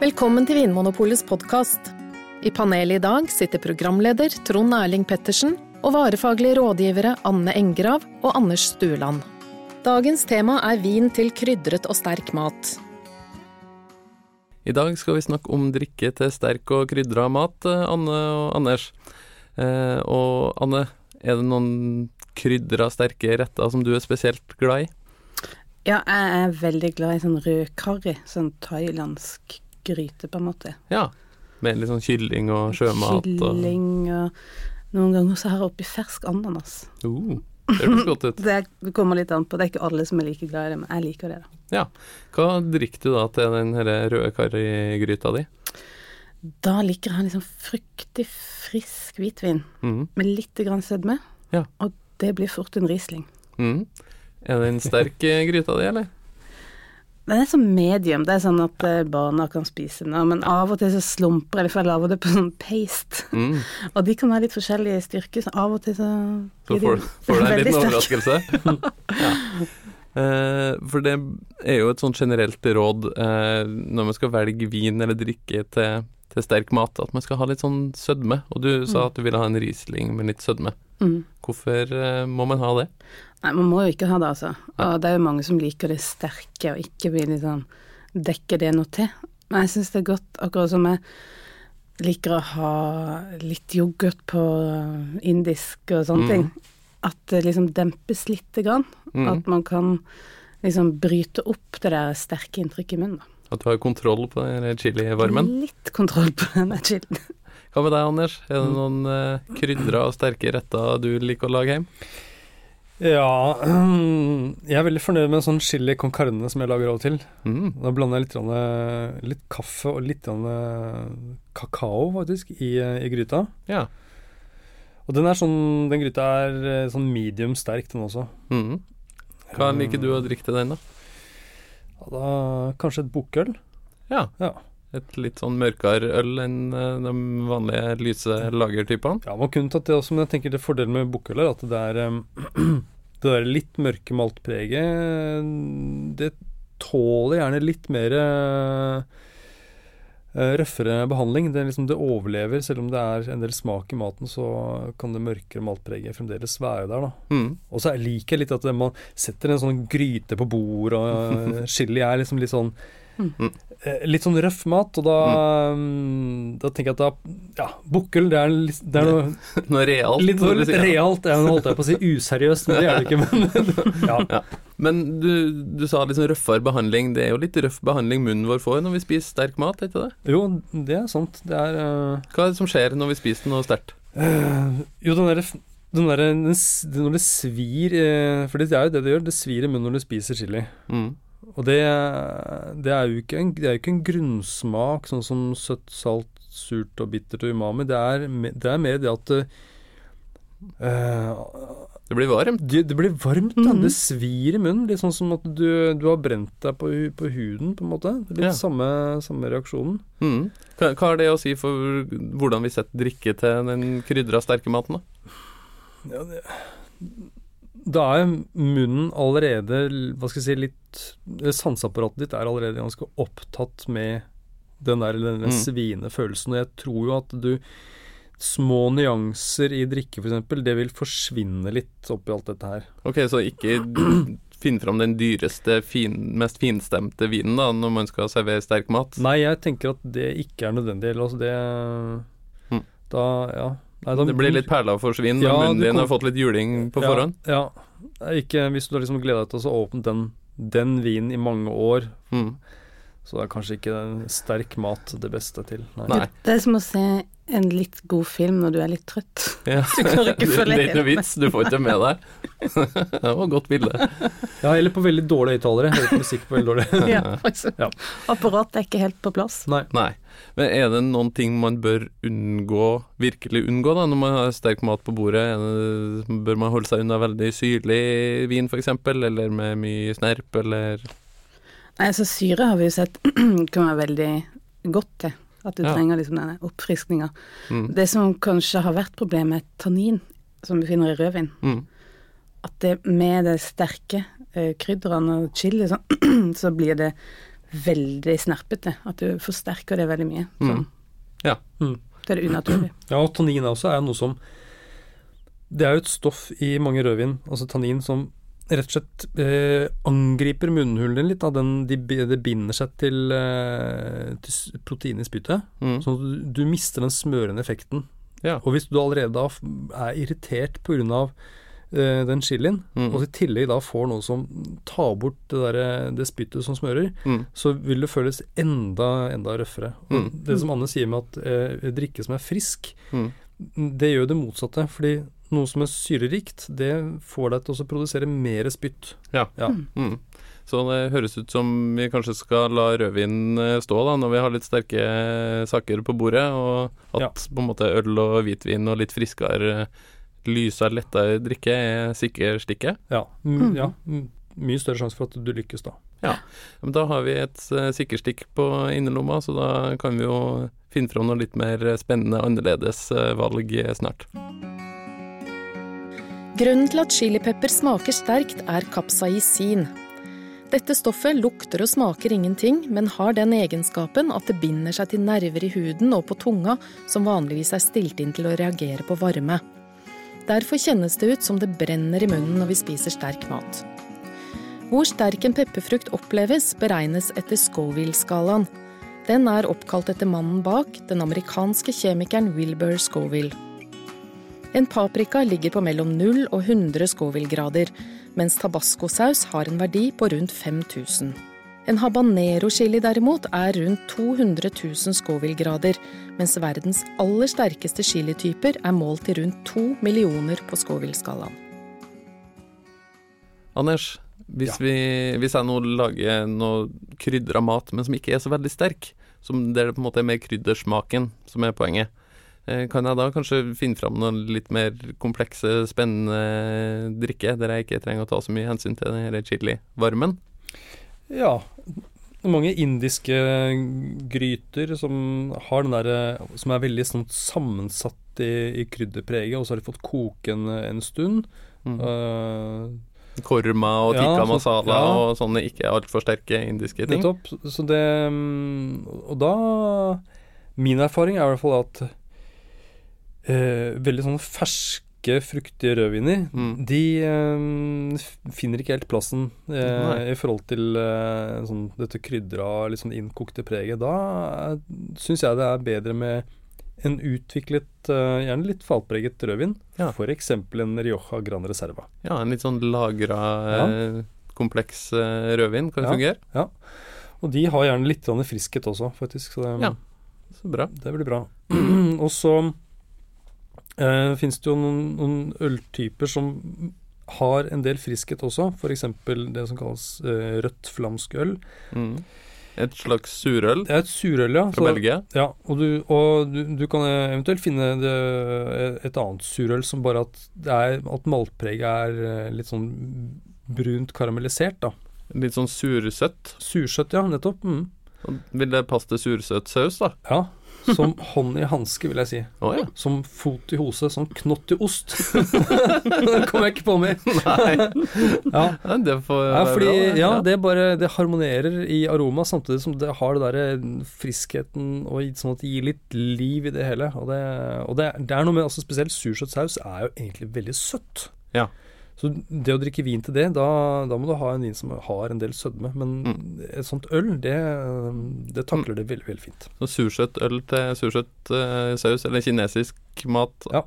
Velkommen til Vinmonopolets podkast. I panelet i dag sitter programleder Trond Erling Pettersen og varefaglige rådgivere Anne Engrav og Anders Stueland. Dagens tema er vin til krydret og sterk mat. I dag skal vi snakke om drikke til sterk og krydra mat, eh, Anne og Anders. Eh, og Anne, er det noen krydra, sterke retter som du er spesielt glad i? Ja, jeg er veldig glad i sånn rød karri, sånn thailandsk gryte, på en måte. Ja, med litt sånn kylling og sjømat Kylling og Noen ganger så har jeg oppi fersk ananas. uh, Det høres godt ut. Det kommer litt an på, det er ikke alle som er like glad i det, men jeg liker det, da. Ja. Hva drikker du da til den røde karrigryta di? Da liker jeg liksom fruktig, frisk hvitvin mm. med litt grann sødme, Ja. og det blir fort en Riesling. Mhm. Er det en sterk eh, gryta di, eller? Den er sånn medium, det er sånn at eh, barna kan spise den, men av og til så slumper jeg for jeg lager det på sånn paste. Mm. Og de kan ha litt forskjellig styrke, så av og til så Så får, får du en liten overraskelse. ja. Eh, for det er jo et sånn generelt råd eh, når man skal velge vin eller drikke til, til sterk mat, at man skal ha litt sånn sødme. Og du sa Mm. at du ville ha en Riesling med litt sødme. Mm. Hvorfor eh, må man ha det? Nei, man må jo ikke ha det, altså. Og det er jo mange som liker det sterke, og ikke blir litt sånn Dekker det noe til. Men jeg syns det er godt, akkurat som jeg liker å ha litt yoghurt på indisk og sånne Mm. ting. At det liksom dempes lite grann. Mm. At man kan liksom bryte opp det der sterke inntrykket i munnen. da. At du har kontroll på den chilivarmen? Litt kontroll på den chilien. Hva med deg, Anders? Er Mm. det noen uh, krydra og sterke retter du liker å lage hjem? Ja Jeg er veldig fornøyd med en sånn chili con carne som jeg lager av og til. Mm. Da blander jeg litt, litt kaffe og litt kakao, faktisk, i, i gryta. Ja. Og den er sånn Den gryta er eh, sånn medium sterk, den også. Mm. Hva liker du å drikke til den, da? Ja, da kanskje et bukkøl. Ja. Ja. Et litt sånn mørkere øl enn eh, de vanlige lyse lagertypene? Ja, man kunne tatt det også, men jeg tenker det fordelen med bukkøl er at det er um, Det der litt mørke maltpreget Det tåler gjerne litt mer eh, eh, røffere behandling. Det, liksom, det overlever, selv om det er en del smak i maten, så kan det mørkere maltpreget fremdeles være der. Mm. Og så liker jeg litt at man setter en sånn gryte på bord, og eh, chili er liksom litt sånn Mm. Litt sånn røff mat, og da mm, Da tenker jeg at da Ja, bukkel, det er, det er noe Noe realt? Litt noe, litt realt, ja. Nå holdt jeg på å si useriøst, men det er det ikke. Men ja. Ja. Men du, du sa litt sånn røffere behandling. Det er jo litt røff behandling munnen vår får når vi spiser sterk mat, er ikke det? Jo, det er sant. Det er uh... Hva er det som skjer når vi spiser noe sterkt? Uh, Jo, den derre den der, den, den, når det svir For det er jo det det gjør. Det svir i munnen når du spiser chili. Mm. Og det, det er jo ikke en, det er jo ikke en grunnsmak sånn som søtt, salt, surt og bittert og umami. Det er, det er mer det at uh, Det blir varmt. det, det blir varmt, da. Mhm. Det svir i munnen. Litt sånn som at du, du har brent deg på, på huden, på en måte. Litt Ja. samme, samme reaksjonen. Mm. Hva, hva har det å si for hvordan vi setter drikke til den krydra, sterke maten? da? Ja, det, da er munnen allerede Hva skal jeg si litt Sanseapparatet ditt er allerede ganske opptatt med den der denne Mm. sviende følelsen. Og jeg tror jo at du Små nyanser i drikke, f.eks., det vil forsvinne litt oppi alt dette her. Ok, så ikke finn fram den dyreste, fin, mest finstemte vinen da, når man skal servere sterk mat. Nei, jeg tenker at det ikke er nødvendig. Altså det Mm. Da, ja. Nei, de, Det blir litt perla for svin Ja, munnen din kom- har fått litt juling på forhånd. Ja. ja. Ikke, hvis du har liksom gleda deg til å åpne den, den vinen i mange år, Mm. Så det er kanskje ikke sterk mat det beste til. Nei. Nei. Det er som å se en litt god film når du er litt trøtt. Ja. Du klarer ikke følge følge Det er ikke noe vits, du får ikke med deg. det var et godt bilde. Ja, eller på veldig dårlige høyttalere. Hører på musikk på veldig dårlig. Ja. Ja. Apparatet er ikke helt på plass. Nei. Nei. Men er det noen ting man bør unngå, virkelig unngå, da, når man har sterk mat på bordet? Bør man holde seg unna veldig syrlig vin, f.eks., eller med mye snerp, eller altså syre har vi jo sett kan være veldig godt til. At du Ja. trenger liksom denne oppfriskninga. mm. Det som kanskje har vært problemet, er tannin, som vi finner i rødvin. Mm. At det med det sterke eh, krydderne og chili, så, så blir det veldig snerpete. At du forsterker det veldig mye. Sånn. Ja. Mm. Det er det unaturlig. Ja, og tannin også er noe som Det er jo et stoff i mange rødvin, altså tannin, som rett og slett eh, angriper munnhulen din litt. Da. Den, de, det binder seg til, eh, til proteinet i spyttet. Mm. Sånn at du, du mister den smørende effekten. Ja. Og hvis du allerede da er irritert pga. Uh, den chilien, Mm. og i tillegg da får noe som tar bort det, der, det spyttet som smører, Mm. så vil det føles enda, enda røffere. Mm. Det som Anne sier med at eh, drikke som er frisk, Mm. det gjør det motsatte. Fordi noe som er syrerikt, det får deg til å produsere mer spytt. Ja. Ja. Mm. Så det høres ut som vi kanskje skal la rødvin eh, stå da, når vi har litt sterke eh, saker på bordet, og at Ja. på en måte øl og hvitvin og litt friskere, lysere, lettere drikke er sikkerstikket. Ja, m Mm. ja mye større sjanse for at du lykkes da. Men da har vi et uh, sikkerstikk på innerlomma, så da kan vi jo finne fram noe litt mer spennende, annerledes uh, valg eh, snart. Grunnen til at chilipepper smaker sterkt, er kapsaisin. Dette stoffet lukter og smaker ingenting, men har den egenskapen at det binder seg til nerver i huden og på tunga som vanligvis er stilt inn til å reagere på varme. Derfor kjennes det ut som det brenner i munnen når vi spiser sterk mat. Hvor sterk en pepperfrukt oppleves, beregnes etter Scoville-skalaen. Den er oppkalt etter mannen bak, den amerikanske kjemikeren Wilbur Scoville. En paprika ligger på mellom 0 og 100 Scoville-grader, mens tabascosaus har en verdi på rundt 5000. En habanero-chili derimot er rundt 200 000 Scoville-grader, mens verdens aller sterkeste chilityper er målt til rundt 2 millioner på Scoville-skalaen. Anders, hvis, vi, hvis jeg nå lager noe krydra mat, men som ikke er så veldig sterk, som der det på en måte er mer kryddersmaken som er poenget, kan jeg da kanskje finne fram noen litt mer komplekse, spennende drikke, der jeg ikke trenger å ta så mye hensyn til den chili-varmen? Ja. Mange indiske gryter som har den der, som er veldig sånn sammensatt i, i krydderpreget, og så har de fått koke en, en stund. Mm. Uh, Korma og tikka ja, masala ja. og sånne ikke altfor sterke indiske ting. Nettopp. Så det mm, Og da Min erfaring er i hvert fall at eh, veldig sånne ferske, fruktige rødviner, Mm. de eh, finner ikke helt plassen eh, i forhold til eh, sånn, dette krydra, litt sånn innkokte preget. Da syns jeg det er bedre med en utviklet, eh, gjerne litt fatpreget rødvin. Ja. F.eks. en Rioja Gran Reserva. Ja, en litt sånn lagra, Ja. eh, kompleks eh, rødvin kan Ja. fungere. Og de har gjerne litt friskhet også, faktisk. Så det, Ja. Så bra. Det blir bra. og så eh, finnes det jo noen, noen øltyper som har en del friskhet også, f.eks. det som kalles eh, rødt flamsk øl. Mm. Et slags surøl Det er et surøl, ja. fra Belgia. ja og du, og du, du kan eventuelt finne det, et annet surøl som bare at, det er, at maltpreget er eh, litt sånn brunt karamellisert, da. Litt sånn sursøtt. Sursøtt, ja, nettopp. Mm. Vil det passe til sursøt saus, da? Ja. Som hånd i hanske, vil jeg si. Oh, ja. Som fot i hose, som knott i ost. det kom jeg ikke på med. Nei. Ja, det får ja fordi bra, ja, det bare Det harmonerer i aroma, samtidig som det har det derre friskheten og sånn at det gir litt liv i det hele. Og det, og det, det er noe med altså Spesielt sursøt saus er jo egentlig veldig søtt. Ja. Så det å drikke vin til det, da, da må du ha en vin som har en del sødme. Men Mm. et sånt øl, det, det takler det veldig, veldig fint. Så sursøt øl til sursøt uh, saus, eller kinesisk mat, Ja.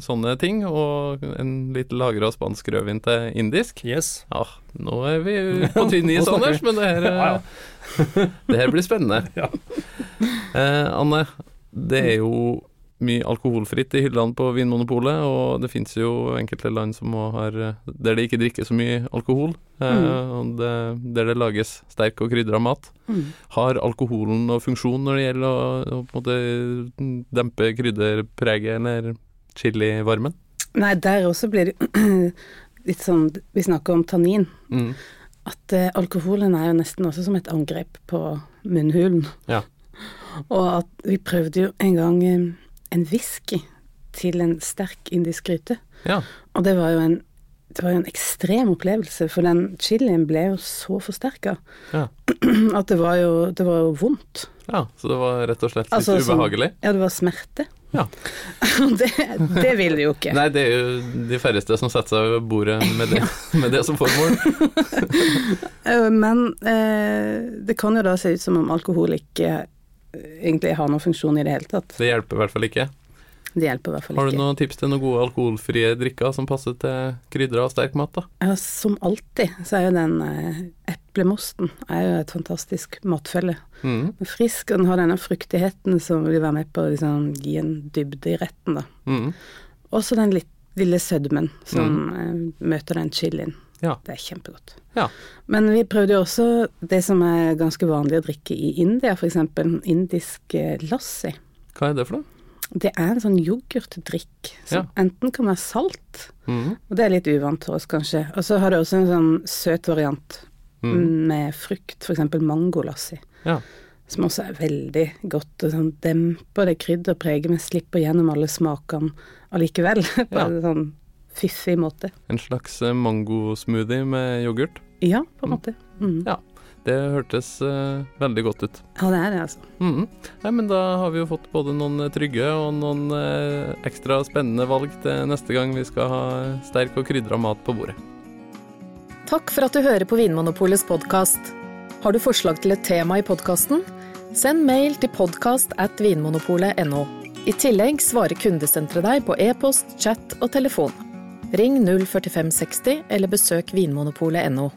sånne ting. Og en litt lagra spansk rødvin til indisk. Yes. Ja, nå er vi på tynn is, Anders, men det her, Ja, eh, det her blir spennende. Ja. Eh, Anne, det er jo mye alkoholfritt i hyllene på Vinmonopolet, og det fins jo enkelte land som har der det ikke drikkes så mye alkohol, eh, Mm. og det, der det lages sterk og krydra mat. Mm. Har alkoholen noen funksjon når det gjelder å, å måte dempe krydderpreget eller chilivarmen? Nei, der også blir det litt sånn Vi snakker om tannin. Mm. At eh, alkoholen er jo nesten også som et angrep på munnhulen. Ja. Og at vi prøvde jo en gang eh, en whisky til en sterk indisk gryte. Ja. Og det var jo en det var jo en ekstrem opplevelse, for den chilien ble jo så forsterka Ja. at det var jo, det var jo vondt. ja, så det var rett og slett litt Altså, ubehagelig? ubehagelig? Ja, det var smerte. Ja. det, det vil det jo ikke. Nei, det er jo de færreste som setter seg ved bordet med det, med det som formål. Eh, Men eh, det kan jo da se ut som om alkohol ikke egentlig har noen funksjon i det hele tatt. Det hjelper i hvert fall ikke. Det hjelper i hvert fall ikke. Har du noen tips til noen gode alkoholfrie drikker som passer til krydra og sterk mat, da? Ja, som alltid så er jo den eh, eplemosten er jo et fantastisk matfelle. Mm. Den er Frisk, og den har denne fruktigheten som vil være med på å liksom, gi en dybde i retten. da. Mm. Også den litt lille sødmen som eh, møter den chilien. Ja. Det er kjempegodt. Ja. Men vi prøvde jo også det som er ganske vanlig å drikke i India, f.eks. indisk eh, lassi. Hva er det for noe? Det er en sånn yoghurtdrikk som Ja. enten kan være salt, Mm. og det er litt uvant for oss kanskje, og så har det også en sånn søt variant Mm. med frukt, f.eks. mangolassi, Ja. som også er veldig godt og sånn demper det krydderpreget, men slipper gjennom alle smakene allikevel, på Ja. en sånn fiffig måte. En slags eh, mangosmoothie med yoghurt. Ja, på en måte. Mm. Ja. Det hørtes uh, veldig godt ut. Ja, det er det, altså. Mm. Nei, men da har vi jo fått både noen eh, trygge og noen uh, ekstra spennende valg til neste gang vi skal ha sterk og krydra mat på bordet. Takk for at du hører på Vinmonopolets podkast. Har du forslag til et tema i podkasten? Send mail til podkast at vinmonopolet.no. I tillegg svarer kundesenteret deg på e-post, chat og telefon. Ring 04560 eller besøk vinmonopolet.no.